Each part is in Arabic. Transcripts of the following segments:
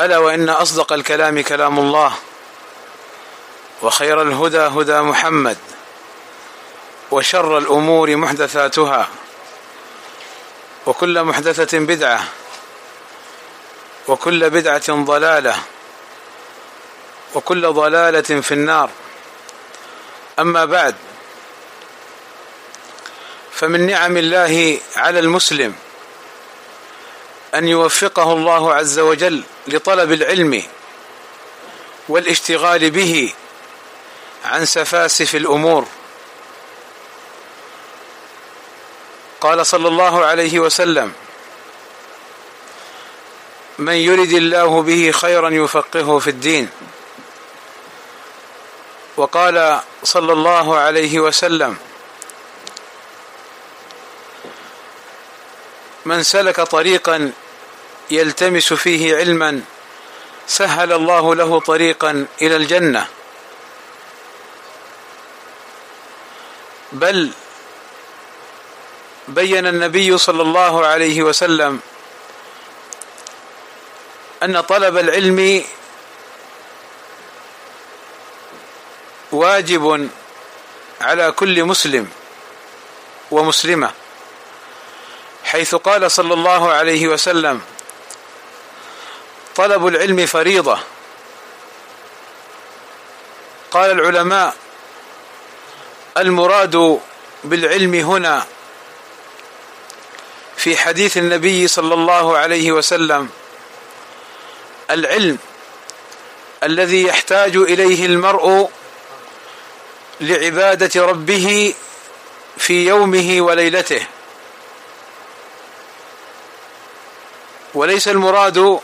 ألا وإن أصدق الكلام كلام الله وخير الهدى هدى محمد وشر الأمور محدثاتها وكل محدثة بدعة وكل بدعة ضلالة وكل ضلالة في النار. أما بعد فمن نعم الله على المسلم أن يوفقه الله عز وجل لطلب العلم والاشتغال به عن سفاسف الأمور. قال صلى الله عليه وسلم من يرد الله به خيرا يفقهه في الدين. وقال صلى الله عليه وسلم من سلك طريقا يلتمس فيه علما سهل الله له طريقا إلى الجنة. بل بين النبي صلى الله عليه وسلم أن طلب العلم واجب على كل مسلم ومسلمة حيث قال صلى الله عليه وسلم طلب العلم فريضة. قال العلماء المراد بالعلم هنا في حديث النبي صلى الله عليه وسلم العلم الذي يحتاج إليه المرء لعبادة ربه في يومه وليلته. وليس المراد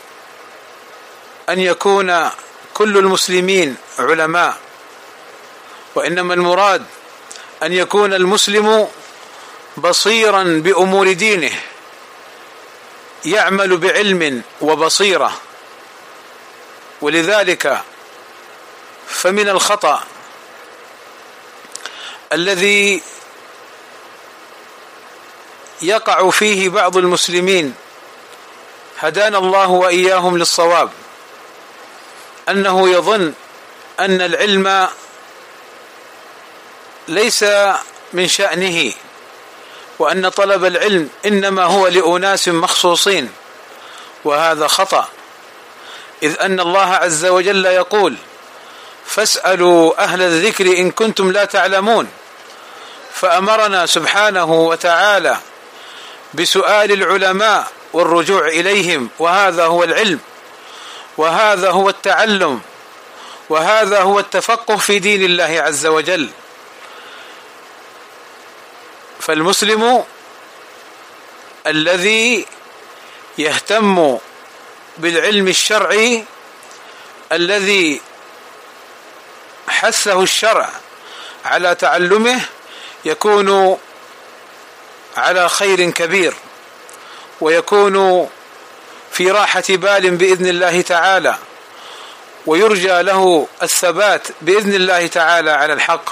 أن يكون كل المسلمين علماء وإنما المراد أن يكون المسلم بصيرا بأمور دينه يعمل بعلم وبصيرة. ولذلك فمن الخطأ الذي يقع فيه بعض المسلمين هدانا الله وإياهم للصواب. أنه يظن أن العلم ليس من شأنه وأن طلب العلم إنما هو لأناس مخصوصين وهذا خطأ. إذ أن الله عز وجل يقول فاسألوا أهل الذكر إن كنتم لا تعلمون فأمرنا سبحانه وتعالى بسؤال العلماء والرجوع إليهم وهذا هو العلم. وهذا هو التعلم وهذا هو التفقه في دين الله عز وجل. فالمسلم الذي يهتم بالعلم الشرعي الذي حثه الشرع على تعلمه يكون على خير كبير ويكون في راحة بال بإذن الله تعالى ويرجى له الثبات بإذن الله تعالى على الحق.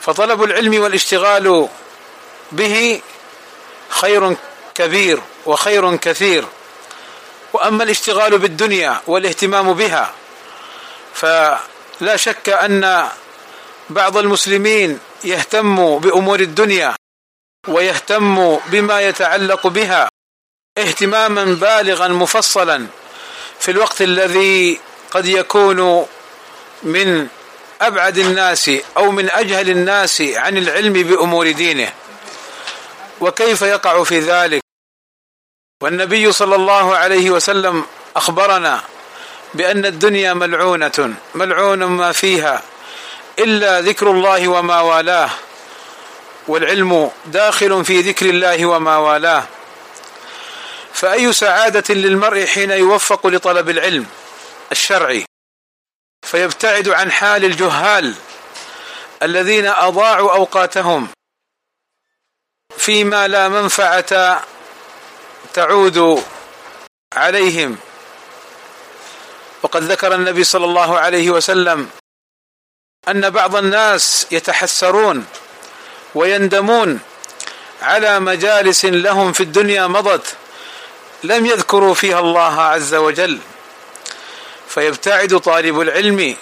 فطلب العلم والاشتغال به خير كبير وخير كثير. وأما الاشتغال بالدنيا والاهتمام بها فلا شك أن بعض المسلمين يهتم بأمور الدنيا ويهتم بما يتعلق بها. اهتماما بالغا مفصلا في الوقت الذي قد يكون من أبعد الناس أو من أجهل الناس عن العلم بأمور دينه. وكيف يقع في ذلك؟ والنبي صلى الله عليه وسلم أخبرنا بأن الدنيا ملعونة ملعون ما فيها إلا ذكر الله وما والاه والعلم داخل في ذكر الله وما والاه. فأي سعادة للمرء حين يوفق لطلب العلم الشرعي؟ فيبتعد عن حال الجهال الذين أضاعوا أوقاتهم فيما لا منفعة تعود عليهم. وقد ذكر النبي صلى الله عليه وسلم أن بعض الناس يتحسرون ويندمون على مجالس لهم في الدنيا مضت لم يذكروا فيها الله عز وجل. فيبتعد طالب العلم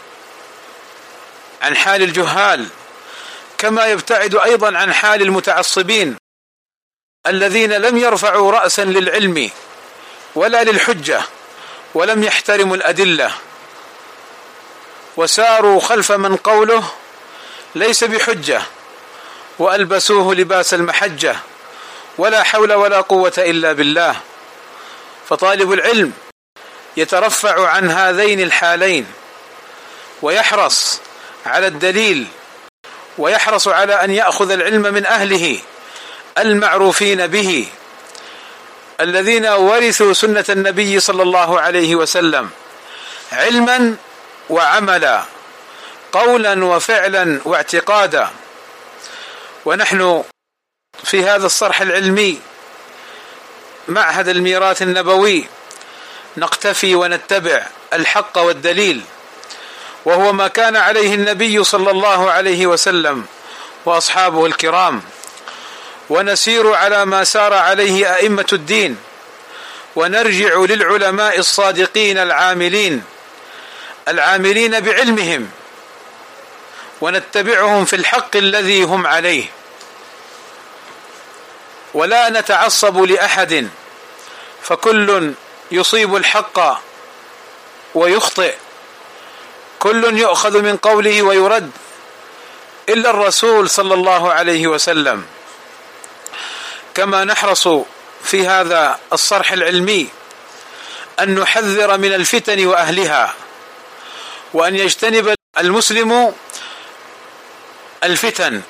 عن حال الجهال كما يبتعد أيضا عن حال المتعصبين الذين لم يرفعوا راسا للعلم ولا للحجة ولم يحترموا الأدلة. وساروا خلف من قوله ليس بحجة وألبسوه لباس المحجة ولا حول ولا قوة إلا بالله. فطالب العلم يترفع عن هذين الحالين ويحرص على الدليل ويحرص على أن يأخذ العلم من أهله المعروفين به الذين ورثوا سنة النبي صلى الله عليه وسلم علما وعملا قولا وفعلا واعتقادا. ونحن في هذا الصرح العلمي معهد الميراث النبوي. نقتفي ونتبع الحق والدليل. وهو ما كان عليه النبي صلى الله عليه وسلم وأصحابه الكرام. ونسير على ما سار عليه أئمة الدين. ونرجع للعلماء الصادقين العاملين. العاملين بعلمهم. ونتبعهم في الحق الذي هم عليه. ولا نتعصب لأحد فكل يصيب الحق ويخطئ. كل يؤخذ من قوله ويرد إلا الرسول صلى الله عليه وسلم. كما نحرص في هذا الصرح العلمي أن نحذر من الفتن وأهلها وأن يجتنب المسلم الفتن.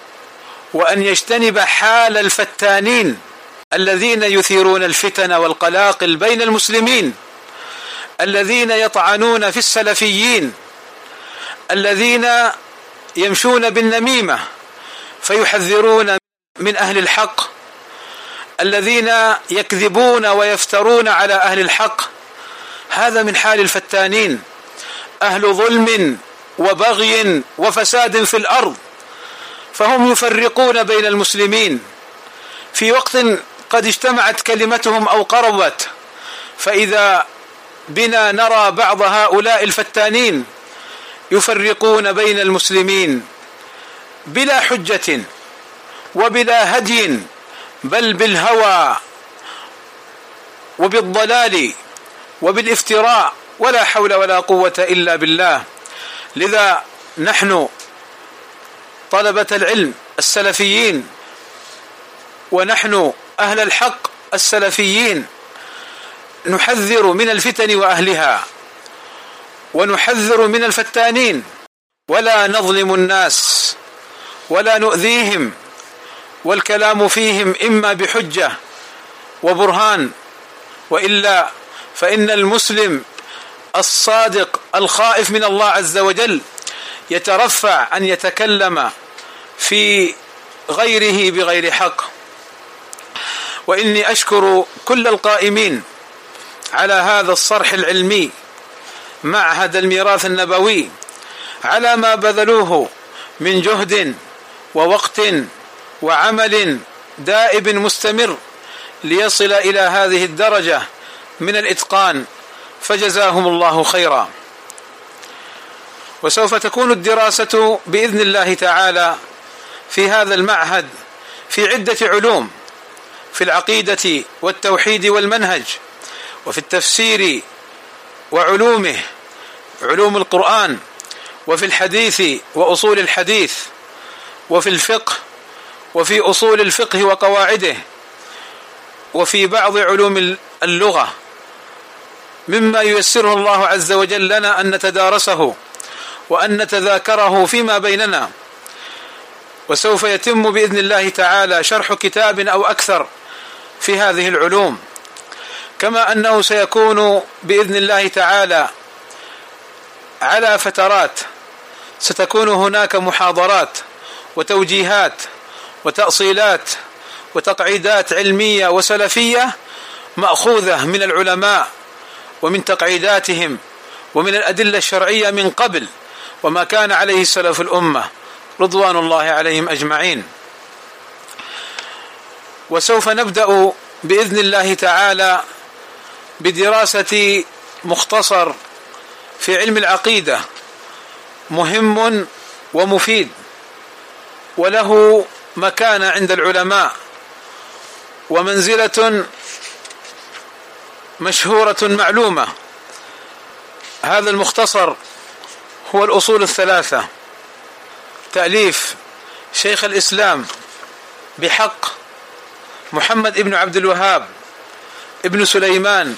وأن يجتنب حال الفتانين الذين يثيرون الفتن والقلاقل بين المسلمين الذين يطعنون في السلفيين الذين يمشون بالنميمة فيحذرون من أهل الحق الذين يكذبون ويفترون على أهل الحق. هذا من حال الفتانين أهل ظلم وبغي وفساد في الأرض. فهم يفرقون بين المسلمين. في وقت قد اجتمعت كلمتهم أو قربت فإذا بنا نرى بعض هؤلاء الفتانين يفرقون بين المسلمين بلا حجة وبلا هدي بل بالهوى وبالضلال وبالافتراء ولا حول ولا قوة إلا بالله. لذا نحن طلبة العلم السلفيين ونحن أهل الحق السلفيين نحذر من الفتن وأهلها ونحذر من الفتانين ولا نظلم الناس ولا نؤذيهم والكلام فيهم إما بحجة وبرهان وإلا فإن المسلم الصادق الخائف من الله عز وجل يترفع أن يتكلم في غيره بغير حق. وإني أشكر كل القائمين على هذا الصرح العلمي معهد الميراث النبوي على ما بذلوه من جهد ووقت وعمل دائب مستمر ليصل إلى هذه الدرجة من الإتقان. فجزاهم الله خيرا. وسوف تكون الدراسة بإذن الله تعالى في هذا المعهد في عدة علوم في العقيدة والتوحيد والمنهج وفي التفسير وعلومه علوم القرآن وفي الحديث وأصول الحديث وفي الفقه وفي أصول الفقه وقواعده وفي بعض علوم اللغة. مما ييسره الله عز وجل لنا أن نتدارسه. وأن نتذاكره فيما بيننا. وسوف يتم بإذن الله تعالى شرح كتاب أو أكثر في هذه العلوم. كما أنه سيكون بإذن الله تعالى على فترات ستكون هناك محاضرات وتوجيهات وتأصيلات وتقعيدات علمية وسلفية مأخوذة من العلماء ومن تقعيداتهم ومن الأدلة الشرعية من قبل. وما كان عليه سلف الأمة رضوان الله عليهم أجمعين. وسوف نبدأ بإذن الله تعالى بدراسة مختصر في علم العقيدة مهم ومفيد وله مكانه عند العلماء ومنزلة مشهورة معلومة. هذا المختصر هو الأصول الثلاثة. تأليف شيخ الإسلام بحق محمد ابن عبد الوهاب ابن سليمان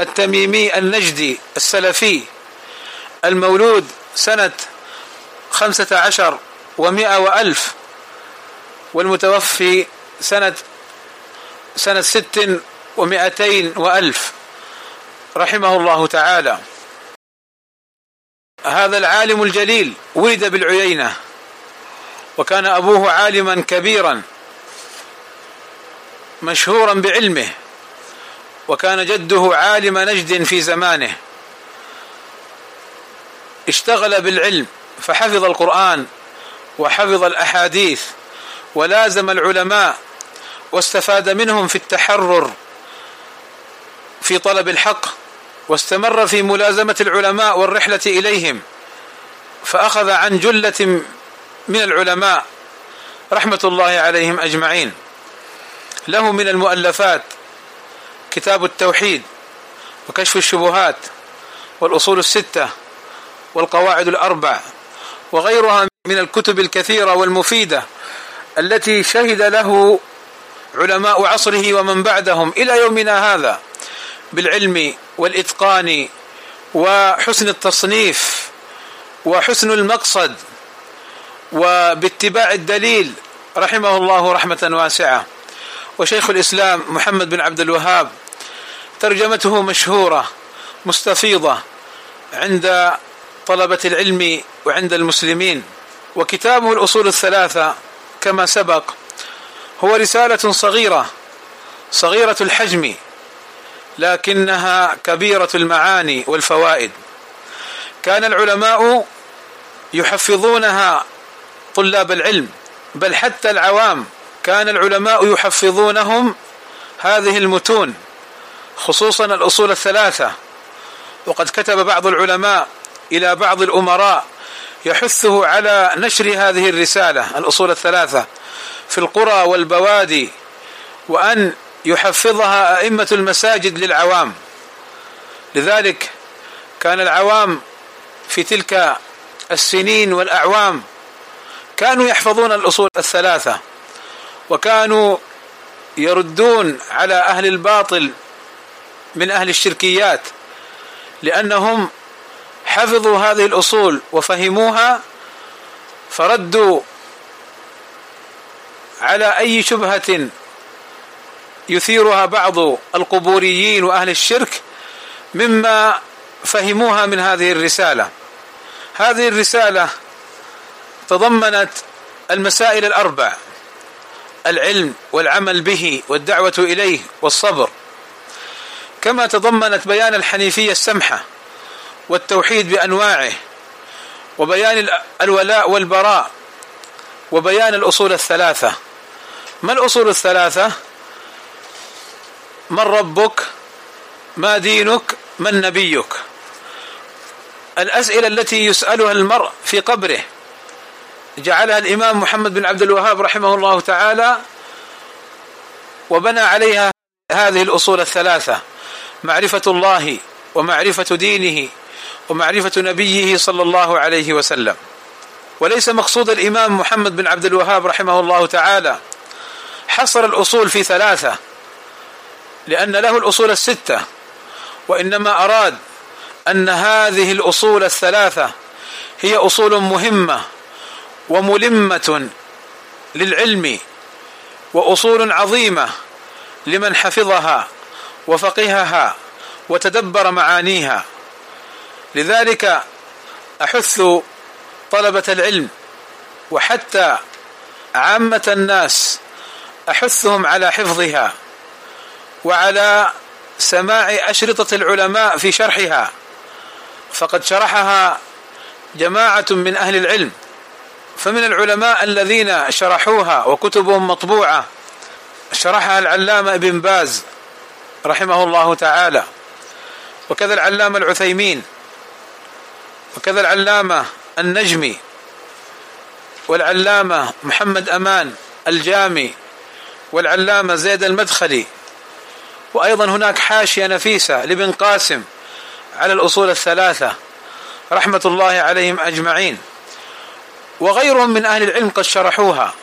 التميمي النجدي السلفي المولود سنة خمسة عشر ومائة وألف والمتوفي سنة سنة ست ومائتين وألف. رحمه الله تعالى. هذا العالم الجليل ولد بالعيينة وكان أبوه عالما كبيرا مشهورا بعلمه وكان جده عالم نجد في زمانه. اشتغل بالعلم فحفظ القرآن وحفظ الأحاديث ولازم العلماء واستفاد منهم في التحرر في طلب الحق. واستمر في ملازمة العلماء والرحلة إليهم فأخذ عن جلة من العلماء رحمة الله عليهم أجمعين. له من المؤلفات كتاب التوحيد وكشف الشبهات والأصول الستة والقواعد الأربع وغيرها من الكتب الكثيرة والمفيدة التي شهد له علماء عصره ومن بعدهم إلى يومنا هذا بالعلم والإتقان وحسن التصنيف وحسن المقصد وباتباع الدليل رحمه الله رحمة واسعة. وشيخ الإسلام محمد بن عبد الوهاب ترجمته مشهورة مستفيضة عند طلبة العلم وعند المسلمين وكتابه الأصول الثلاثة كما سبق. هو رسالة صغيرة صغيرة الحجم لكنها كبيرة المعاني والفوائد. كان العلماء يحفظونها طلاب العلم بل حتى العوام كان العلماء يحفظونهم هذه المتون خصوصا الأصول الثلاثة. وقد كتب بعض العلماء إلى بعض الأمراء يحثه على نشر هذه الرسالة الأصول الثلاثة في القرى والبوادي وأن يحفظها أئمة المساجد للعوام. لذلك كان العوام في تلك السنين والأعوام كانوا يحفظون الأصول الثلاثة وكانوا يردون على أهل الباطل من أهل الشركيات لأنهم حفظوا هذه الأصول وفهموها فردوا على أي شبهة يثيرها بعض القبوريين وأهل الشرك مما فهموها من هذه الرسالة. هذه الرسالة تضمنت المسائل الأربع العلم والعمل به والدعوة إليه والصبر. كما تضمنت بيان الحنيفية السمحة والتوحيد بأنواعه وبيان الولاء والبراء وبيان الأصول الثلاثة. ما الأصول الثلاثة؟ من ربك؟ ما دينك؟ من نبيك؟ الأسئلة التي يسألها المرء في قبره. جعلها الإمام محمد بن عبد الوهاب رحمه الله تعالى وبنى عليها هذه الأصول الثلاثة معرفة الله ومعرفة دينه ومعرفة نبيه صلى الله عليه وسلم. وليس مقصود الإمام محمد بن عبد الوهاب رحمه الله تعالى. حصر الأصول في ثلاثة لأن له الأصول الستة وإنما أراد أن هذه الأصول الثلاثة هي أصول مهمة وملمة للعلم وأصول عظيمة لمن حفظها وفقهها وتدبر معانيها. لذلك أحث طلبة العلم وحتى عامة الناس أحثهم على حفظها وعلى سماع أشرطة العلماء في شرحها. فقد شرحها جماعة من أهل العلم. فمن العلماء الذين شرحوها وكتبهم مطبوعة شرحها العلامة ابن باز رحمه الله تعالى. وكذا العلامة العثيمين. وكذا العلامة النجمي. والعلامة محمد أمان الجامي. والعلامة زيد المدخلي. وأيضا هناك حاشية نفيسة لابن قاسم على الأصول الثلاثة رحمة الله عليهم أجمعين. وغيرهم من أهل العلم قد شرحوها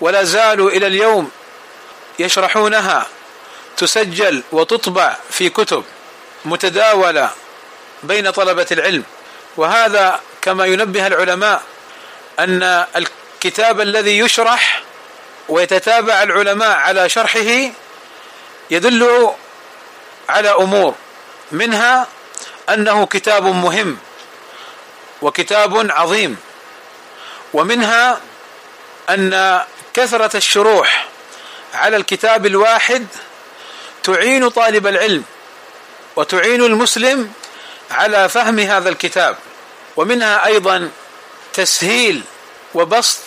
ولا زالوا إلى اليوم يشرحونها. تسجل وتطبع في كتب متداولة بين طلبة العلم. وهذا كما ينبه العلماء أن الكتاب الذي يشرح ويتتابع العلماء على شرحه يدل على أمور منها أنه كتاب مهم وكتاب عظيم ومنها أن كثرة الشروح على الكتاب الواحد تعين طالب العلم وتعين المسلم على فهم هذا الكتاب ومنها أيضا تسهيل وبسط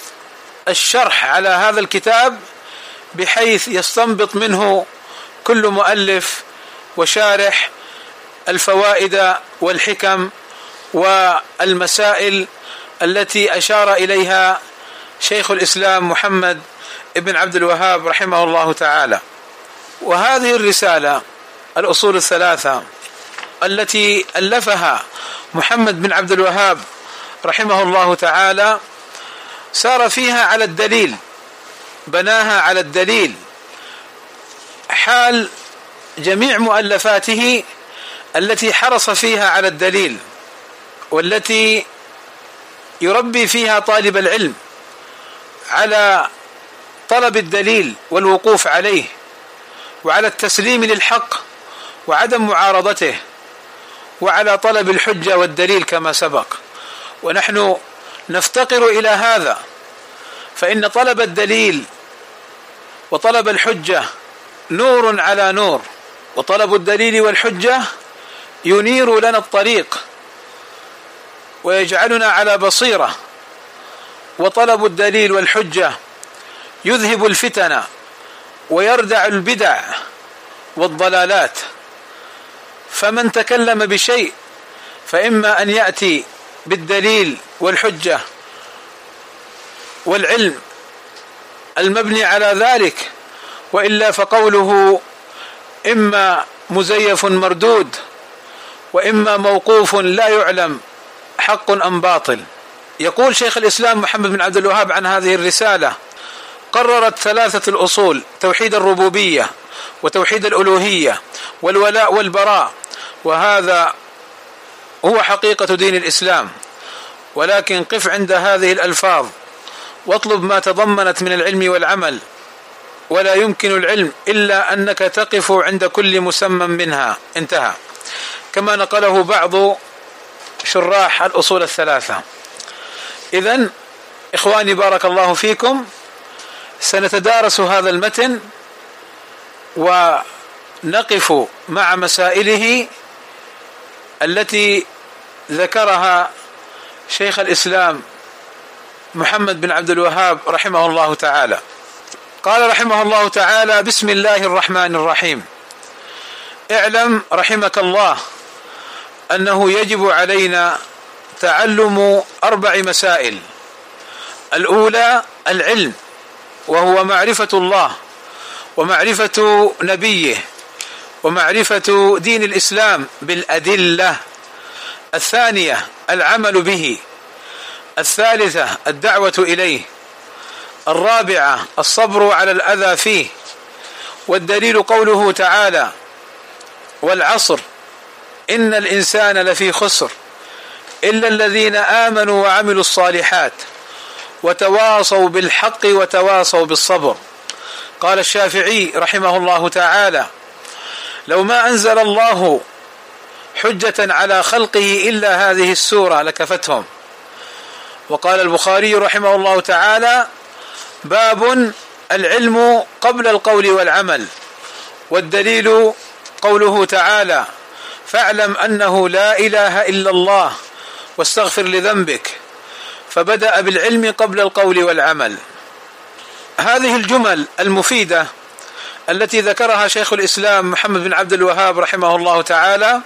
الشرح على هذا الكتاب بحيث يستنبط منه كل مؤلف وشارح الفوائد والحكم والمسائل التي أشار إليها شيخ الإسلام محمد ابن عبد الوهاب رحمه الله تعالى. وهذه الرسالة الأصول الثلاثة التي ألفها محمد بن عبد الوهاب رحمه الله تعالى سار فيها على الدليل بناها على الدليل. حال جميع مؤلفاته التي حرص فيها على الدليل والتي يربي فيها طالب العلم على طلب الدليل والوقوف عليه وعلى التسليم للحق وعدم معارضته وعلى طلب الحجة والدليل كما سبق. ونحن نفتقر إلى هذا فإن طلب الدليل وطلب الحجة نور على نور وطلب الدليل والحجة ينير لنا الطريق ويجعلنا على بصيرة. وطلب الدليل والحجة يذهب الفتن ويردع البدع والضلالات. فمن تكلم بشيء فإما أن يأتي بالدليل والحجة والعلم المبني على ذلك وإلا فقوله إما مزيف مردود وإما موقوف لا يعلم حق أم باطل. يقول شيخ الإسلام محمد بن عبد الوهاب عن هذه الرسالة قررت ثلاثة الأصول توحيد الربوبية وتوحيد الألوهية والولاء والبراء وهذا هو حقيقة دين الإسلام. ولكن قف عند هذه الألفاظ واطلب ما تضمنت من العلم والعمل. ولا يمكن العلم إلا أنك تقف عند كل مسمى منها. انتهى. كما نقله بعض شراح الأصول الثلاثة. اذا إخواني بارك الله فيكم سنتدارس هذا المتن ونقف مع مسائله التي ذكرها شيخ الإسلام محمد بن عبد الوهاب رحمه الله تعالى. قال رحمه الله تعالى بسم الله الرحمن الرحيم. اعلم رحمك الله أنه يجب علينا تعلم أربع مسائل. الأولى العلم وهو معرفة الله ومعرفة نبيه ومعرفة دين الإسلام بالأدلة. الثانية العمل به. الثالثة الدعوة إليه. الرابعة الصبر على الأذى فيه. والدليل قوله تعالى والعصر إن الإنسان لفي خسر إلا الذين آمنوا وعملوا الصالحات وتواصوا بالحق وتواصوا بالصبر. قال الشافعي رحمه الله تعالى لو ما أنزل الله حجة على خلقه إلا هذه السورة لكفتهم. وقال البخاري رحمه الله تعالى باب العلم قبل القول والعمل والدليل قوله تعالى فاعلم أنه لا إله إلا الله واستغفر لذنبك. فبدأ بالعلم قبل القول والعمل. هذه الجمل المفيدة التي ذكرها شيخ الإسلام محمد بن عبد الوهاب رحمه الله تعالى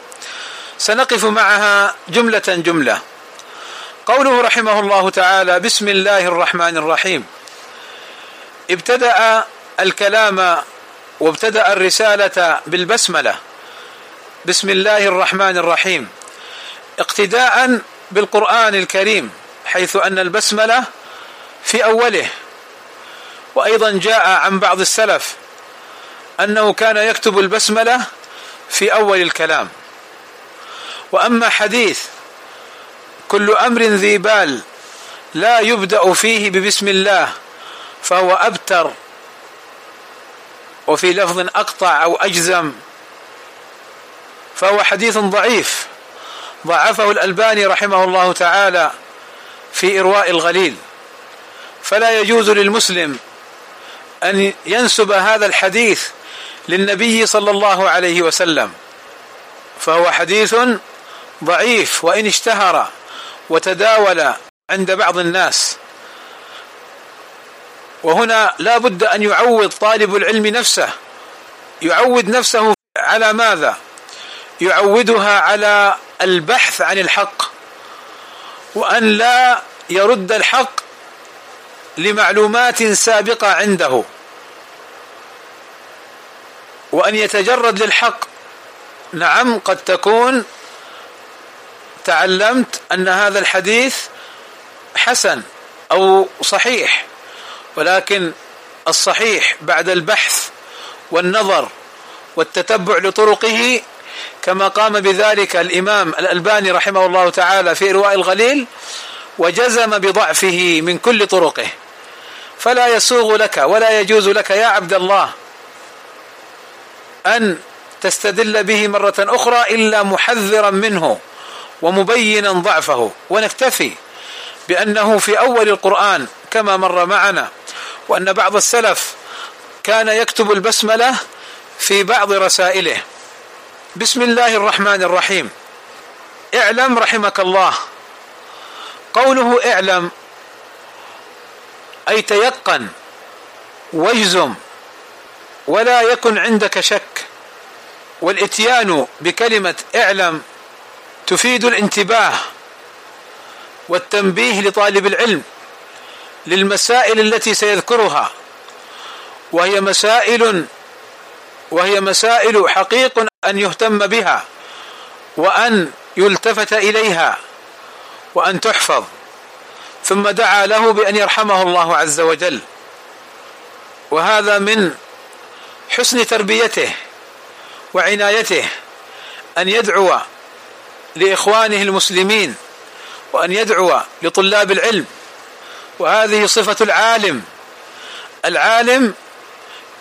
سنقف معها جملة جملة. قوله رحمه الله تعالى بسم الله الرحمن الرحيم. ابتدأ الكلام وابتدأ الرسالة بالبسملة. بسم الله الرحمن الرحيم. اقتداء بالقرآن الكريم حيث أن البسملة في أوله. وأيضا جاء عن بعض السلف أنه كان يكتب البسملة في أول الكلام. وأما حديث كل أمر ذي بال لا يبدأ فيه ببسم الله فهو أبتر. وفي لفظ أقطع أو أجزم. فهو حديث ضعيف. ضعفه الألباني رحمه الله تعالى في إرواء الغليل. فلا يجوز للمسلم أن ينسب هذا الحديث للنبي صلى الله عليه وسلم. فهو حديث ضعيف وإن اشتهر وتداول عند بعض الناس. وهنا لا بد أن يعود طالب العلم نفسه. يعود نفسه على ماذا؟ يعودها على البحث عن الحق. وأن لا يرد الحق لمعلومات سابقة عنده. وأن يتجرد للحق. نعم قد تكون تعلمت أن هذا الحديث حسن أو صحيح. ولكن الصحيح بعد البحث والنظر والتتبع لطرقه كما قام بذلك الإمام الألباني رحمه الله تعالى في ارواء الغليل وجزم بضعفه من كل طرقه. فلا يسوغ لك ولا يجوز لك يا عبد الله أن تستدل به مرة أخرى إلا محذرا منه ومبينا ضعفه. ونكتفي بأنه في أول القرآن كما مر معنا وأن بعض السلف كان يكتب البسملة في بعض رسائله. بسم الله الرحمن الرحيم. اعلم رحمك الله. قوله اعلم أي تيقن واجزم ولا يكن عندك شك. والإتيان بكلمة اعلم تفيد الانتباه والتنبيه لطالب العلم. للمسائل التي سيذكرها. وهي مسائل وهي مسائل حقيق أن يهتم بها وأن يلتفت إليها وأن تحفظ. ثم دعا له بأن يرحمه الله عز وجل. وهذا من حسن تربيته وعنايته أن يدعو لإخوانه المسلمين وأن يدعو لطلاب العلم. وهذه صفة العالم. العالم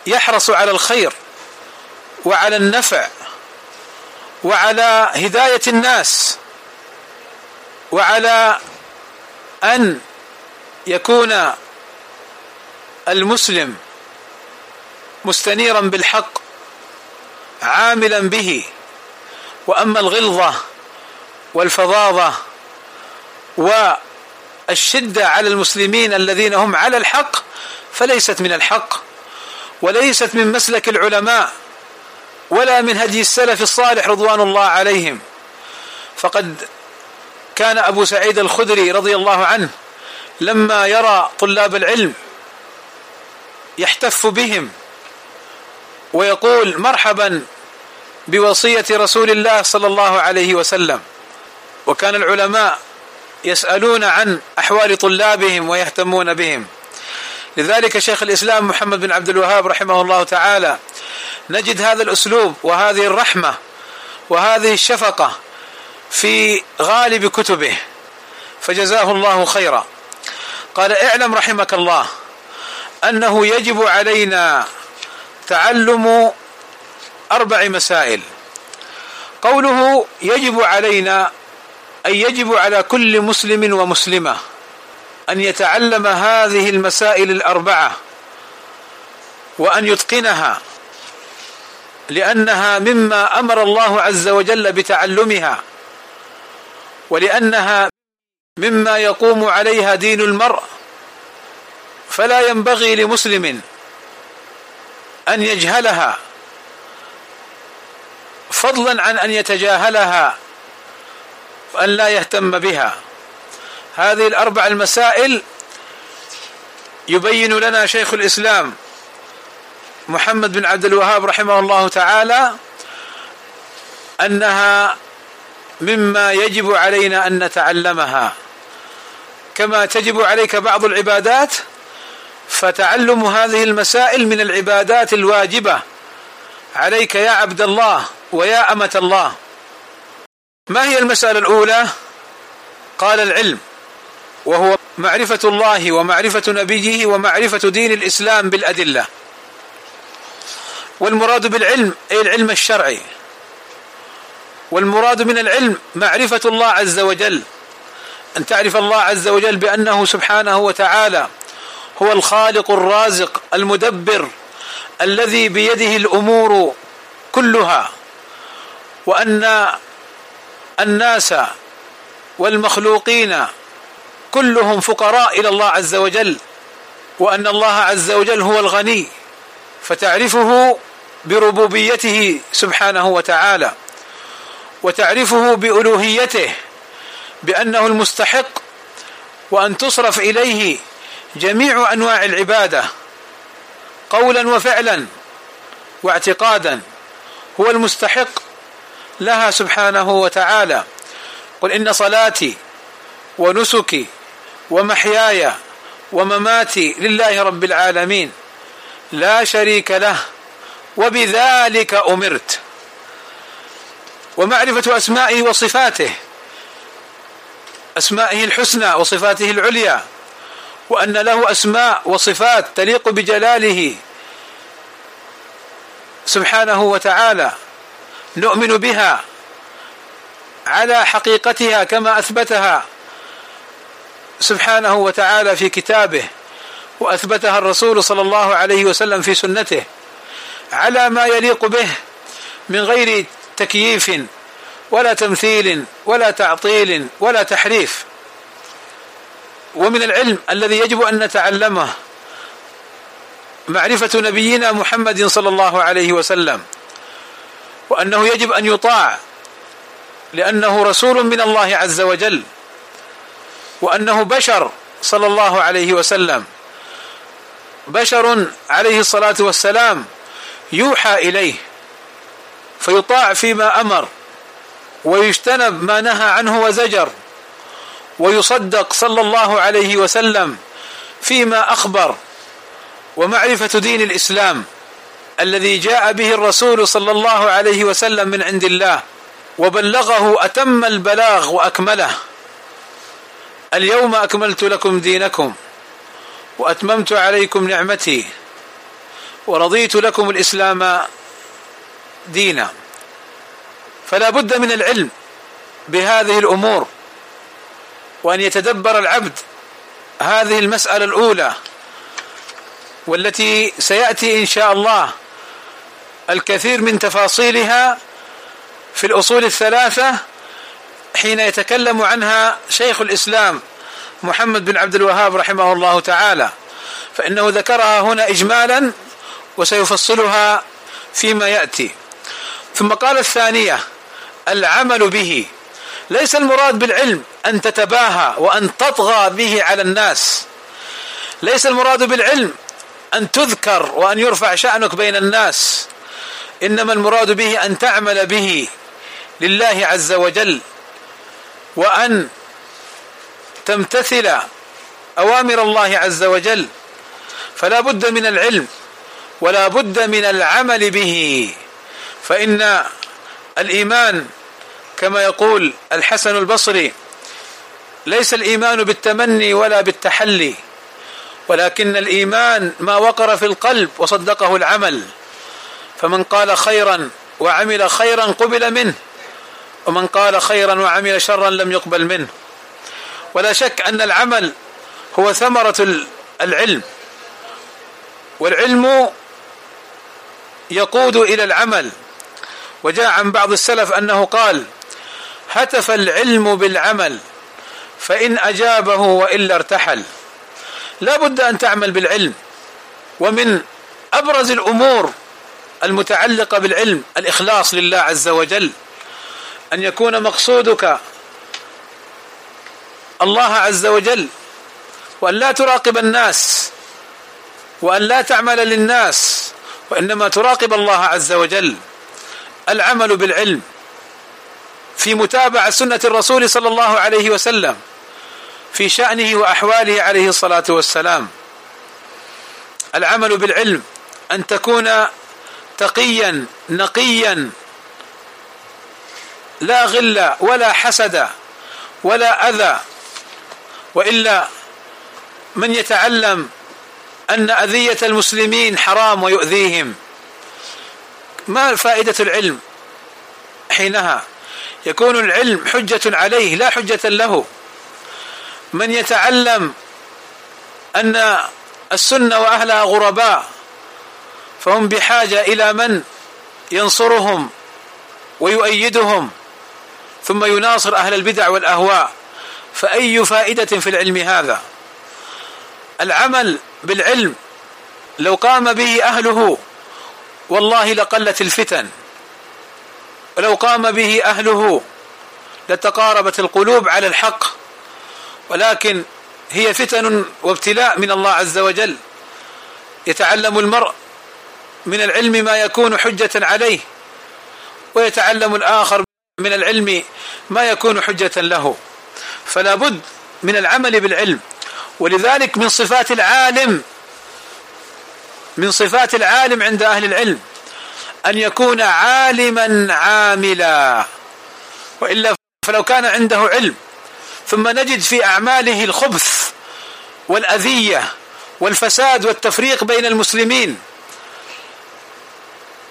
يحرص على الخير وعلى النفع وعلى هداية الناس وعلى أن يكون المسلم مستنيرا بالحق عاملا به. وأما الغلظة والفظاظة والشده على المسلمين الذين هم على الحق فليست من الحق وليست من مسلك العلماء ولا من هدي السلف الصالح رضوان الله عليهم. فقد كان أبو سعيد الخدري رضي الله عنه لما يرى طلاب العلم يحتف بهم ويقول مرحبا بوصية رسول الله صلى الله عليه وسلم. وكان العلماء يسألون عن أحوال طلابهم ويهتمون بهم. لذلك شيخ الإسلام محمد بن عبد الوهاب رحمه الله تعالى نجد هذا الأسلوب وهذه الرحمة وهذه الشفقة في غالب كتبه فجزاه الله خيرا. قال اعلم رحمك الله أنه يجب علينا تعلم أربع مسائل. قوله يجب علينا أي يجب على كل مسلم ومسلمة أن يتعلم هذه المسائل الأربعة وأن يتقنها لأنها مما أمر الله عز وجل بتعلمها ولأنها مما يقوم عليها دين المرء. فلا ينبغي لمسلم أن يجهلها فضلا عن أن يتجاهلها وأن لا يهتم بها. هذه الأربع المسائل يبين لنا شيخ الإسلام محمد بن عبد الوهاب رحمه الله تعالى أنها مما يجب علينا أن نتعلمها. كما تجب عليك بعض العبادات فتعلم هذه المسائل من العبادات الواجبة. عليك يا عبد الله ويا أمة الله. ما هي المسألة الأولى؟ قال العلم وهو معرفة الله ومعرفة نبيه ومعرفة دين الإسلام بالأدلة. والمراد بالعلم أي العلم الشرعي. والمراد من العلم معرفة الله عز وجل. أن تعرف الله عز وجل بأنه سبحانه وتعالى هو الخالق الرازق المدبر الذي بيده الأمور كلها. وأن الناس والمخلوقين كلهم فقراء إلى الله عز وجل وأن الله عز وجل هو الغني فتعرفه بربوبيته سبحانه وتعالى وتعرفه بألوهيته بأنه المستحق وأن تصرف إليه جميع أنواع العبادة قولا وفعلا واعتقادا هو المستحق. لها سبحانه وتعالى. قل إن صلاتي ونسكي ومحياي ومماتي لله رب العالمين. لا شريك له وبذلك أمرت. ومعرفة أسمائه وصفاته أسمائه الحسنى وصفاته العليا وأن له أسماء وصفات تليق بجلاله سبحانه وتعالى. نؤمن بها على حقيقتها كما أثبتها سبحانه وتعالى في كتابه وأثبتها الرسول صلى الله عليه وسلم في سنته على ما يليق به من غير تكييف ولا تمثيل ولا تعطيل ولا تحريف. ومن العلم الذي يجب أن نتعلمه معرفة نبينا محمد صلى الله عليه وسلم وأنه يجب أن يطاع لأنه رسول من الله عز وجل وأنه بشر صلى الله عليه وسلم. بشر عليه الصلاة والسلام يوحى إليه فيطاع فيما أمر ويجتنب ما نهى عنه وزجر ويصدق صلى الله عليه وسلم فيما أخبر ومعرفة دين الإسلام. الذي جاء به الرسول صلى الله عليه وسلم من عند الله وبلغه أتم البلاغ وأكمله. اليوم أكملت لكم دينكم وأتممت عليكم نعمتي ورضيت لكم الإسلام دينا. فلا بد من العلم بهذه الأمور وأن يتدبر العبد هذه المسألة الأولى والتي سيأتي إن شاء الله الكثير من تفاصيلها في الأصول الثلاثة حين يتكلم عنها شيخ الإسلام محمد بن عبد الوهاب رحمه الله تعالى فإنه ذكرها هنا اجمالا وسيفصلها فيما يأتي. ثم قال الثانية العمل به. ليس المراد بالعلم أن تتباهى وأن تطغى به على الناس. ليس المراد بالعلم أن تذكر وأن يرفع شأنك بين الناس. إنما المراد به أن تعمل به لله عز وجل وأن تمتثل أوامر الله عز وجل فلا بد من العلم ولا بد من العمل به. فإن الإيمان كما يقول الحسن البصري ليس الإيمان بالتمني ولا بالتحلي ولكن الإيمان ما وقر في القلب وصدقه العمل. فمن قال خيرا وعمل خيرا قبل منه ومن قال خيرا وعمل شرا لم يقبل منه. ولا شك أن العمل هو ثمرة العلم. والعلم يقود إلى العمل. وجاء عن بعض السلف أنه قال هتف العلم بالعمل فإن أجابه وإلا ارتحل. لا بد أن تعمل بالعلم. ومن أبرز الأمور المتعلقة بالعلم الإخلاص لله عز وجل. أن يكون مقصودك الله عز وجل وأن لا تراقب الناس وأن لا تعمل للناس وإنما تراقب الله عز وجل. العمل بالعلم في متابعة سنة الرسول صلى الله عليه وسلم في شأنه وأحواله عليه الصلاة والسلام. العمل بالعلم أن تكون تقيا نقيا. لا غل ولا حسد ولا أذى وإلا من يتعلم أن أذية المسلمين حرام ويؤذيهم. ما فائدة العلم حينها؟ يكون العلم حجة عليه لا حجة له. من يتعلم أن السنة وأهلها غرباء فهم بحاجة إلى من ينصرهم ويؤيدهم ثم يناصر أهل البدع والأهواء. فأي فائدة في العلم هذا؟ العمل بالعلم لو قام به أهله والله لقلت الفتن. ولو قام به أهله لتقاربت القلوب على الحق. ولكن هي فتن وابتلاء من الله عز وجل. يتعلم المرء من العلم ما يكون حجة عليه ويتعلم الآخر من العلم ما يكون حجة له. فلا بد من العمل بالعلم. ولذلك من صفات العالم من صفات العالم عند أهل العلم أن يكون عالما عاملا. وإلا فلو كان عنده علم ثم نجد في أعماله الخبث والأذية والفساد والتفريق بين المسلمين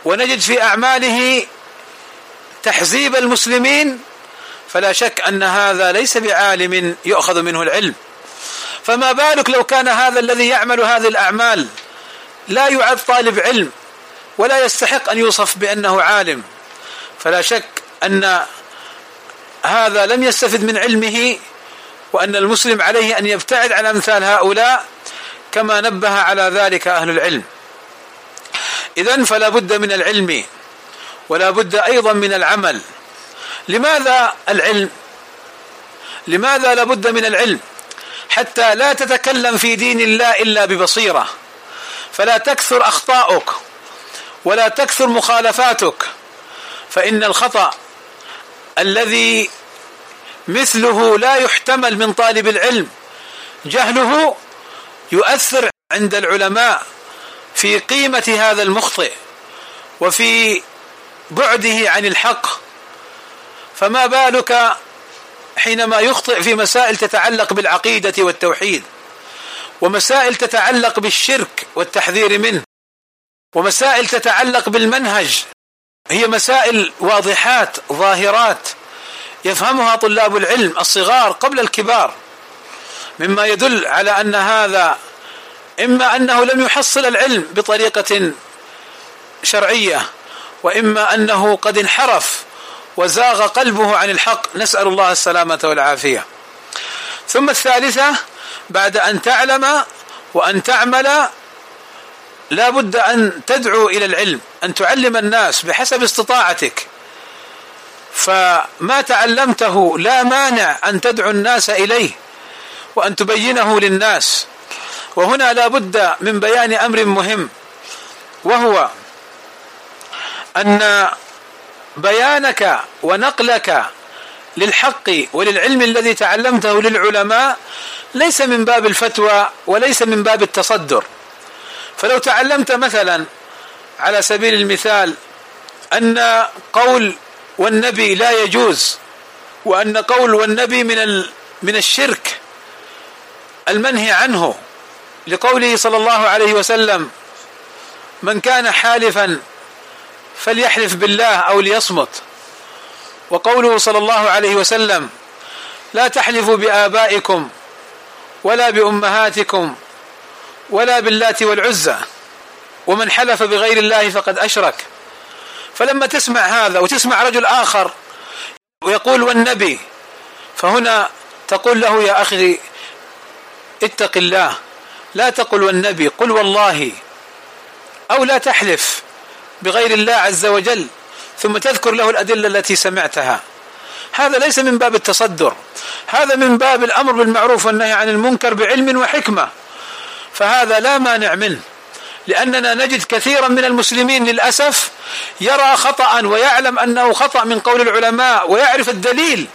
ونجد في أعماله تحزيب المسلمين فلا شك أن هذا ليس بعالم يؤخذ منه العلم. فما بالك لو كان هذا الذي يعمل هذه الأعمال لا يعد طالب علم ولا يستحق أن يوصف بأنه عالم؟ فلا شك أن هذا لم يستفد من علمه وأن المسلم عليه أن يبتعد عن أمثال هؤلاء كما نبه على ذلك أهل العلم. إذن فلا بد من العلم ولا بد أيضا من العمل. لماذا العلم؟ لماذا لابد من العلم؟ حتى لا تتكلم في دين الله إلا ببصيرة. فلا تكثر أخطاؤك ولا تكثر مخالفاتك. فإن الخطأ الذي مثله لا يحتمل من طالب العلم جهله يؤثر عند العلماء. في قيمة هذا المخطئ وفي بعده عن الحق فما بالك حينما يخطئ في مسائل تتعلق بالعقيدة والتوحيد ومسائل تتعلق بالشرك والتحذير منه ومسائل تتعلق بالمنهج هي مسائل واضحات ظاهرات يفهمها طلاب العلم الصغار قبل الكبار مما يدل على أن هذا إما أنه لم يحصل العلم بطريقة شرعية وإما أنه قد انحرف وزاغ قلبه عن الحق نسأل الله السلامة والعافية. ثم الثالثة بعد أن تعلم وأن تعمل لا بد أن تدعو إلى العلم أن تعلم الناس بحسب استطاعتك. فما تعلمته لا مانع أن تدعو الناس إليه وأن تبينه للناس. وهنا لا بد من بيان أمر مهم وهو أن بيانك ونقلك للحق وللعلم الذي تعلمته للعلماء ليس من باب الفتوى وليس من باب التصدر. فلو تعلمت مثلا على سبيل المثال أن قول والنبي لا يجوز وأن قول والنبي من من الشرك المنهي عنه لقوله صلى الله عليه وسلم من كان حالفا فليحلف بالله أو ليصمت. وقوله صلى الله عليه وسلم لا تحلفوا بآبائكم ولا بأمهاتكم ولا باللات والعزى ومن حلف بغير الله فقد أشرك. فلما تسمع هذا وتسمع رجل آخر ويقول والنبي. فهنا تقول له يا أخي اتق الله. لا تقل والنبي قل والله أو لا تحلف بغير الله عز وجل ثم تذكر له الأدلة التي سمعتها. هذا ليس من باب التصدر هذا من باب الأمر بالمعروف والنهي عن المنكر بعلم وحكمة. فهذا لا مانع منه لأننا نجد كثيرا من المسلمين للأسف يرى خطأ ويعلم أنه خطأ من قول العلماء ويعرف الدليل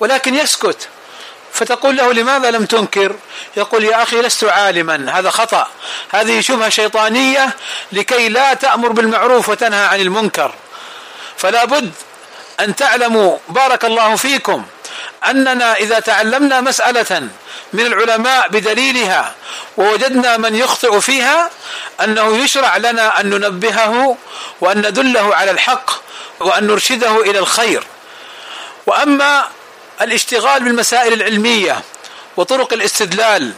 ولكن يسكت. فتقول له لماذا لم تنكر؟ يقول يا أخي لست عالما هذا خطأ. هذه شبهة شيطانية لكي لا تأمر بالمعروف وتنهى عن المنكر. فلا بد أن تعلموا بارك الله فيكم أننا إذا تعلمنا مسألة من العلماء بدليلها ووجدنا من يخطئ فيها أنه يشرع لنا أن ننبهه وأن ندله على الحق وأن نرشده إلى الخير. وأما الاشتغال بالمسائل العلمية وطرق الاستدلال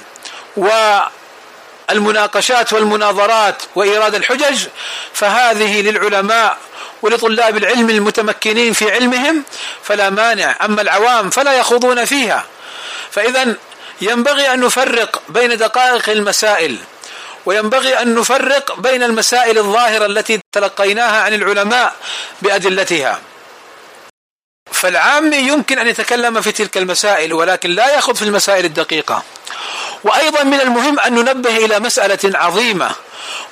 والمناقشات والمناظرات وإيراد الحجج فهذه للعلماء ولطلاب العلم المتمكنين في علمهم فلا مانع. أما العوام فلا يخوضون فيها. فإذا ينبغي أن نفرق بين دقائق المسائل وينبغي أن نفرق بين المسائل الظاهرة التي تلقيناها عن العلماء بأدلتها. فالعامي يمكن أن يتكلم في تلك المسائل ولكن لا يأخذ في المسائل الدقيقة. وأيضا من المهم أن ننبه إلى مسألة عظيمة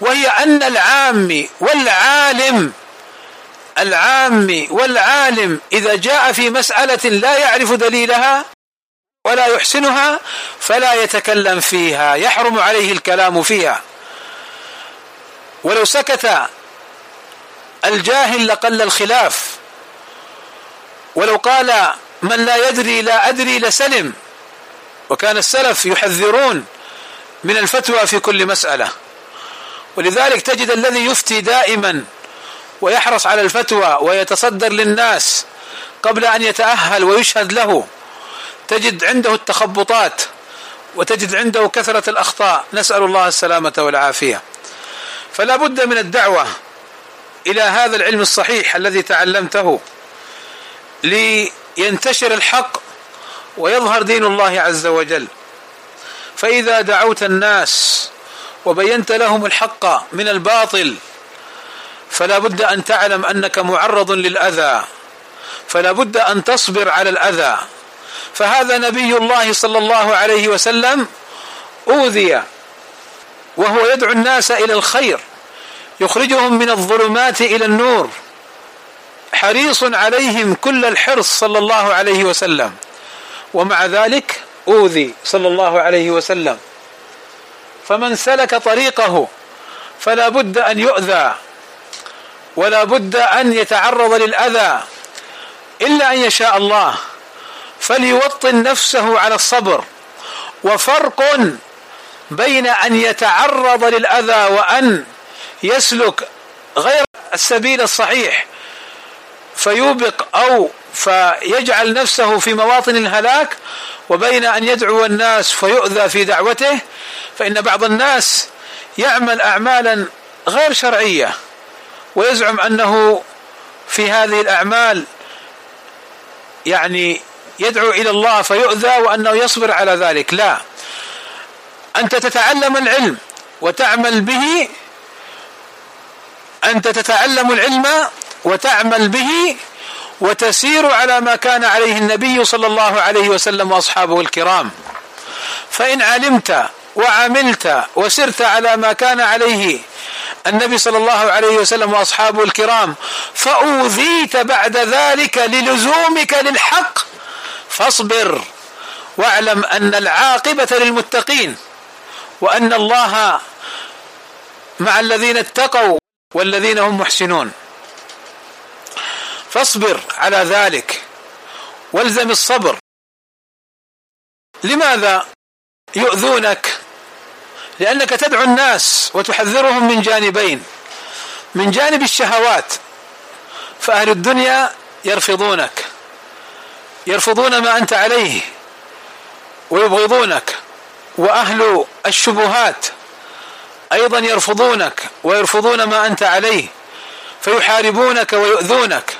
وهي أن العامي والعالم العامي والعالم إذا جاء في مسألة لا يعرف دليلها ولا يحسنها فلا يتكلم فيها يحرم عليه الكلام فيها. ولو سكت الجاهل لقل الخلاف. ولو قال من لا يدري لا أدري لسلم. وكان السلف يحذرون من الفتوى في كل مسألة. ولذلك تجد الذي يفتي دائما ويحرص على الفتوى ويتصدر للناس قبل أن يتأهل ويشهد له تجد عنده التخبطات وتجد عنده كثرة الأخطاء. نسأل الله السلامة والعافية. فلا بد من الدعوة إلى هذا العلم الصحيح الذي تعلمته. لينتشر الحق ويظهر دين الله عز وجل. فإذا دعوت الناس وبينت لهم الحق من الباطل فلا بد أن تعلم أنك معرض للأذى فلا بد أن تصبر على الأذى. فهذا نبي الله صلى الله عليه وسلم أوذي وهو يدعو الناس إلى الخير يخرجهم من الظلمات إلى النور. حريص عليهم كل الحرص صلى الله عليه وسلم. ومع ذلك أوذي صلى الله عليه وسلم. فمن سلك طريقه فلا بد أن يؤذى ولا بد أن يتعرض للأذى. إلا أن يشاء الله فليوطن نفسه على الصبر. وفرق بين أن يتعرض للأذى وأن يسلك غير السبيل الصحيح. فيوبق أو فيجعل نفسه في مواطن الهلاك وبين أن يدعو الناس فيؤذى في دعوته فإن بعض الناس يعمل أعمالا غير شرعية ويزعم أنه في هذه الأعمال يعني يدعو إلى الله فيؤذى وأنه يصبر على ذلك. لا. أنت تتعلم العلم وتعمل به أنت تتعلم العلم وتعمل به وتسير على ما كان عليه النبي صلى الله عليه وسلم وأصحابه الكرام. فإن علمت وعملت وسرت على ما كان عليه النبي صلى الله عليه وسلم واصحابه الكرام فأوذيت بعد ذلك للزومك للحق فاصبر واعلم أن العاقبة للمتقين وأن الله مع الذين اتقوا والذين هم محسنون. فاصبر على ذلك والزم الصبر. لماذا يؤذونك؟ لأنك تدعو الناس وتحذرهم من جانبين من جانب الشهوات. فأهل الدنيا يرفضونك يرفضون ما أنت عليه ويبغضونك. وأهل الشبهات أيضا يرفضونك ويرفضون ما أنت عليه فيحاربونك ويؤذونك.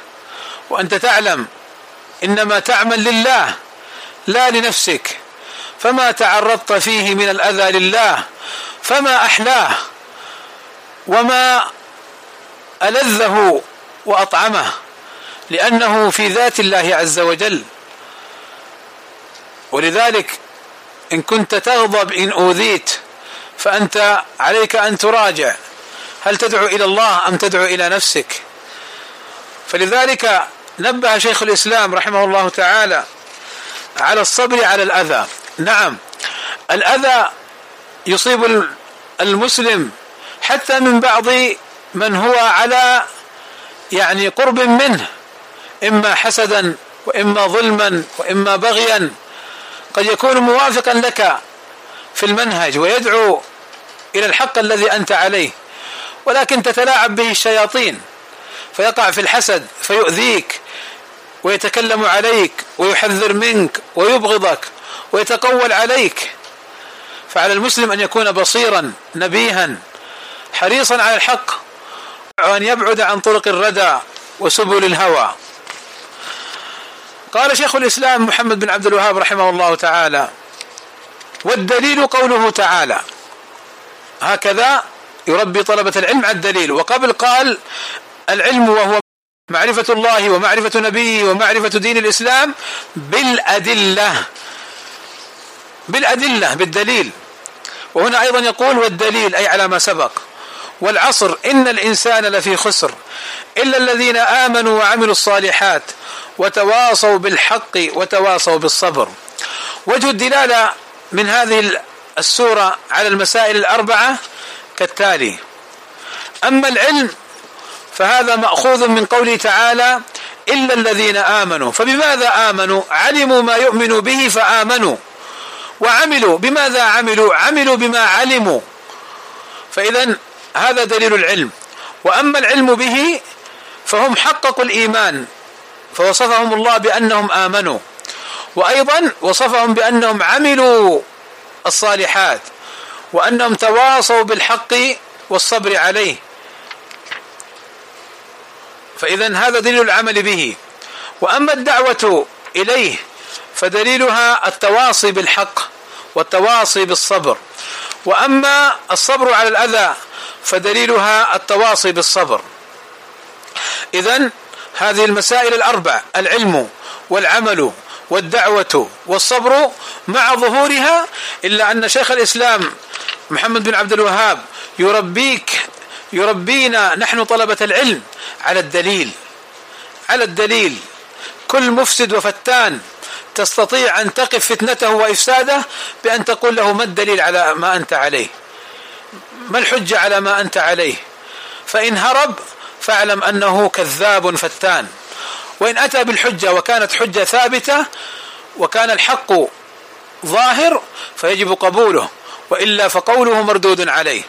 وأنت تعلم إنما تعمل لله لا لنفسك. فما تعرضت فيه من الأذى لله فما أحلاه وما ألذه وأطعمه لأنه في ذات الله عز وجل. ولذلك إن كنت تغضب إن أوذيت فأنت عليك أن تراجع. هل تدعو إلى الله أم تدعو إلى نفسك؟ فلذلك نبه شيخ الإسلام رحمه الله تعالى على الصبر على الأذى. نعم الأذى يصيب المسلم حتى من بعض من هو على يعني قرب منه إما حسدا وإما ظلما وإما بغيا. قد يكون موافقا لك في المنهج ويدعو إلى الحق الذي أنت عليه. ولكن تتلاعب به الشياطين فيقع في الحسد فيؤذيك ويتكلم عليك ويحذر منك ويبغضك ويتقول عليك. فعلى المسلم أن يكون بصيرا نبيها حريصا على الحق وأن يبعد عن طرق الردى وسبل الهوى. قال شيخ الإسلام محمد بن عبد الوهاب رحمه الله تعالى والدليل قوله تعالى هكذا يربي طلبة العلم على الدليل. وقبل قال العلم وهو معرفة الله ومعرفة نبيه ومعرفة دين الإسلام بالأدلة بالأدلة بالدليل. وهنا أيضا يقول والدليل أي على ما سبق. والعصر إن الإنسان لفي خسر إلا الذين آمنوا وعملوا الصالحات وتواصوا بالحق وتواصوا بالصبر. وجه الدلالة من هذه السورة على المسائل الأربعة كالتالي. أما العلم فهذا مأخوذ من قوله تعالى إلا الذين آمنوا. فبماذا آمنوا؟ علموا ما يؤمن به فآمنوا. وعملوا. بماذا عملوا؟ عملوا بما علموا. فإذا هذا دليل العلم. وأما العلم به فهم حققوا الإيمان. فوصفهم الله بأنهم آمنوا. وأيضا وصفهم بأنهم عملوا الصالحات وأنهم تواصوا بالحق والصبر عليه. فإذا هذا دليل العمل به. وأما الدعوة إليه فدليلها التواصي بالحق والتواصي بالصبر. وأما الصبر على الأذى فدليلها التواصي بالصبر. إذا هذه المسائل الأربع العلم والعمل. والدعوة والصبر مع ظهورها إلا أن شيخ الإسلام محمد بن عبد الوهاب يربيك يربينا نحن طلبة العلم على الدليل على الدليل. كل مفسد وفتان تستطيع أن تقف فتنته وإفساده بأن تقول له ما الدليل على ما أنت عليه؟ ما الحجة على ما أنت عليه؟ فإن هرب فاعلم أنه كذاب فتان. وإن أتى بالحجة وكانت حجة ثابتة وكان الحق ظاهر فيجب قبوله وإلا فقوله مردود عليه.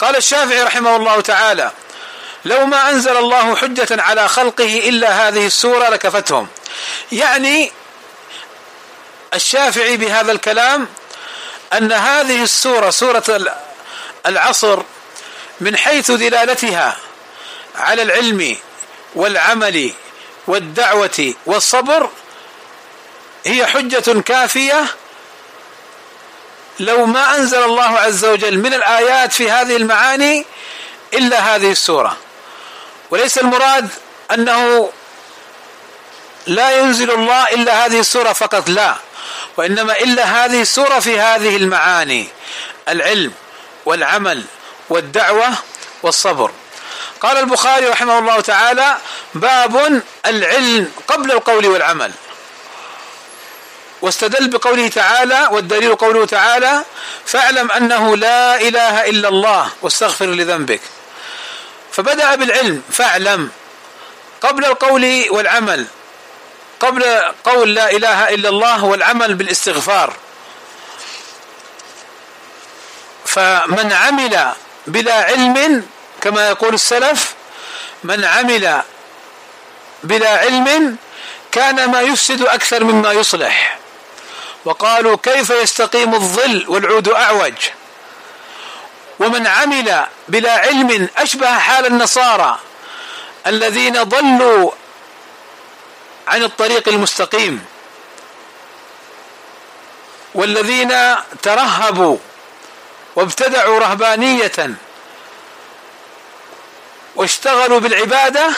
قال الشافعي رحمه الله تعالى لو ما أنزل الله حجة على خلقه إلا هذه السورة لكفتهم. يعني الشافعي بهذا الكلام أن هذه السورة سورة العصر من حيث دلالتها على العلم والعمل والدعوة والصبر هي حجة كافية. لو ما أنزل الله عز وجل من الآيات في هذه المعاني إلا هذه السورة. وليس المراد أنه لا ينزل الله إلا هذه السورة فقط لا. وإنما إلا هذه السورة في هذه المعاني العلم والعمل والدعوة والصبر. قال البخاري رحمه الله تعالى باب العلم قبل القول والعمل. واستدل بقوله تعالى والدليل قوله تعالى فاعلم أنه لا إله إلا الله واستغفر لذنبك. فبدأ بالعلم فاعلم. قبل القول والعمل. قبل قول لا إله إلا الله والعمل بالاستغفار. فمن عمل بلا علم كما يقول السلف من عمل بلا علم كان ما يفسد أكثر مما يصلح. وقالوا كيف يستقيم الظل والعود أعوج؟ ومن عمل بلا علم أشبه حال النصارى الذين ضلوا عن الطريق المستقيم والذين ترهبوا وابتدعوا رهبانية واشتغلوا بالعبادة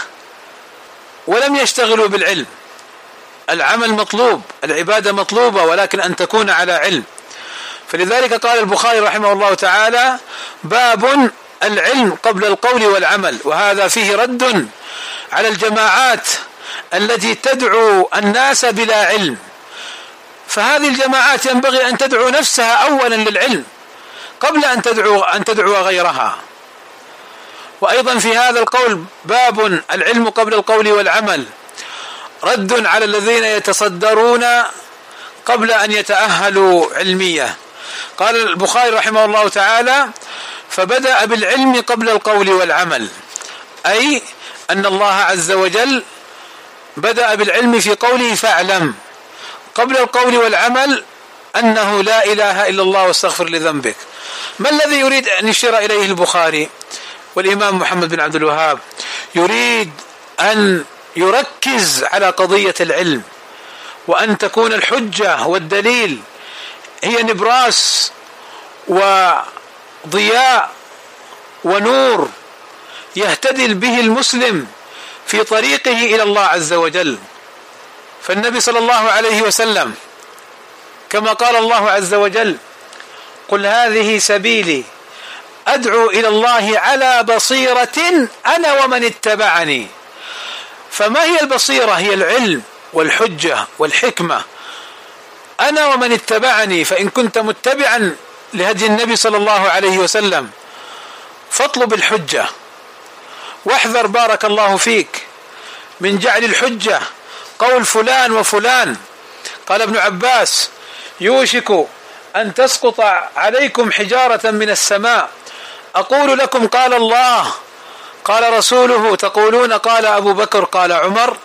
ولم يشتغلوا بالعلم. العمل مطلوب العبادة مطلوبة ولكن أن تكون على علم. فلذلك قال البخاري رحمه الله تعالى باب العلم قبل القول والعمل وهذا فيه رد على الجماعات التي تدعو الناس بلا علم. فهذه الجماعات ينبغي أن تدعو نفسها أولا للعلم قبل أن تدعو أن تدعو غيرها. وأيضا في هذا القول باب العلم قبل القول والعمل. رد على الذين يتصدرون قبل أن يتأهلوا علمية. قال البخاري رحمه الله تعالى فبدأ بالعلم قبل القول والعمل. أي أن الله عز وجل بدأ بالعلم في قوله فاعلم. قبل القول والعمل أنه لا إله إلا الله واستغفر لذنبك. ما الذي يريد أن يشير إليه البخاري؟ والإمام محمد بن عبد الوهاب يريد أن يركز على قضية العلم وأن تكون الحجة والدليل هي نبراس وضياء ونور يهتدي به المسلم في طريقه إلى الله عز وجل. فالنبي صلى الله عليه وسلم كما قال الله عز وجل قل هذه سبيلي أدعو إلى الله على بصيرة أنا ومن اتبعني. فما هي البصيرة؟ هي العلم والحجة والحكمة. أنا ومن اتبعني فإن كنت متبعا لهدي النبي صلى الله عليه وسلم فاطلب الحجة. واحذر بارك الله فيك من جعل الحجة قول فلان وفلان. قال ابن عباس يوشك أن تسقط عليكم حجارة من السماء. أقول لكم قال الله قال رسوله تقولون قال أبو بكر قال عمر.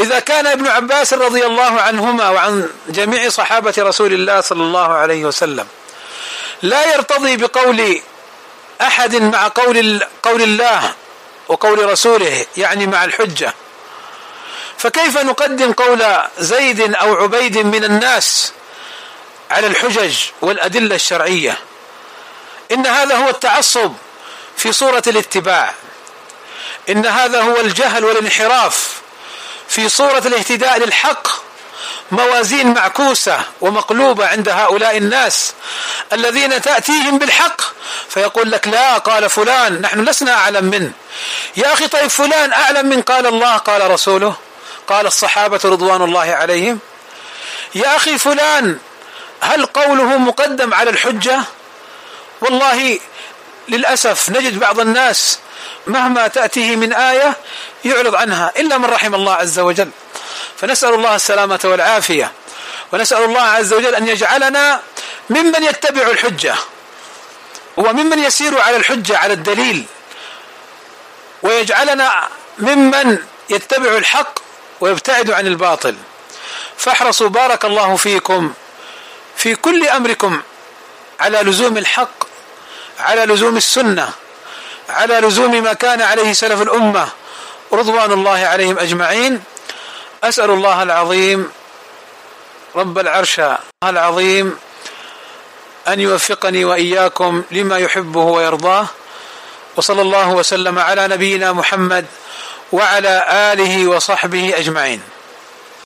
إذا كان ابن عباس رضي الله عنهما وعن جميع صحابة رسول الله صلى الله عليه وسلم لا يرتضي بقول أحد مع قول قول الله وقول رسوله يعني مع الحجة. فكيف نقدم قول زيد أو عبيد من الناس على الحجج والأدلة الشرعية؟ إن هذا هو التعصب في صورة الاتباع. إن هذا هو الجهل والانحراف في صورة الاهتداء للحق موازين معكوسة ومقلوبة عند هؤلاء الناس الذين تأتيهم بالحق فيقول لك لا قال فلان نحن لسنا أعلم منه. يا أخي طيب فلان أعلم من قال الله قال رسوله قال الصحابة رضوان الله عليهم. يا أخي فلان هل قوله مقدم على الحجة؟ والله للأسف نجد بعض الناس مهما تأتيه من آية يعرض عنها إلا من رحم الله عز وجل. فنسأل الله السلامة والعافية ونسأل الله عز وجل أن يجعلنا ممن يتبع الحجة وممن يسير على الحجة على الدليل ويجعلنا ممن يتبع الحق ويبتعد عن الباطل. فاحرصوا بارك الله فيكم في كل أمركم على لزوم الحق على لزوم السنة على لزوم ما كان عليه سلف الأمة رضوان الله عليهم أجمعين. أسأل الله العظيم رب العرش العظيم أن يوفقني وإياكم لما يحبه ويرضاه. وصلى الله وسلم على نبينا محمد وعلى آله وصحبه أجمعين.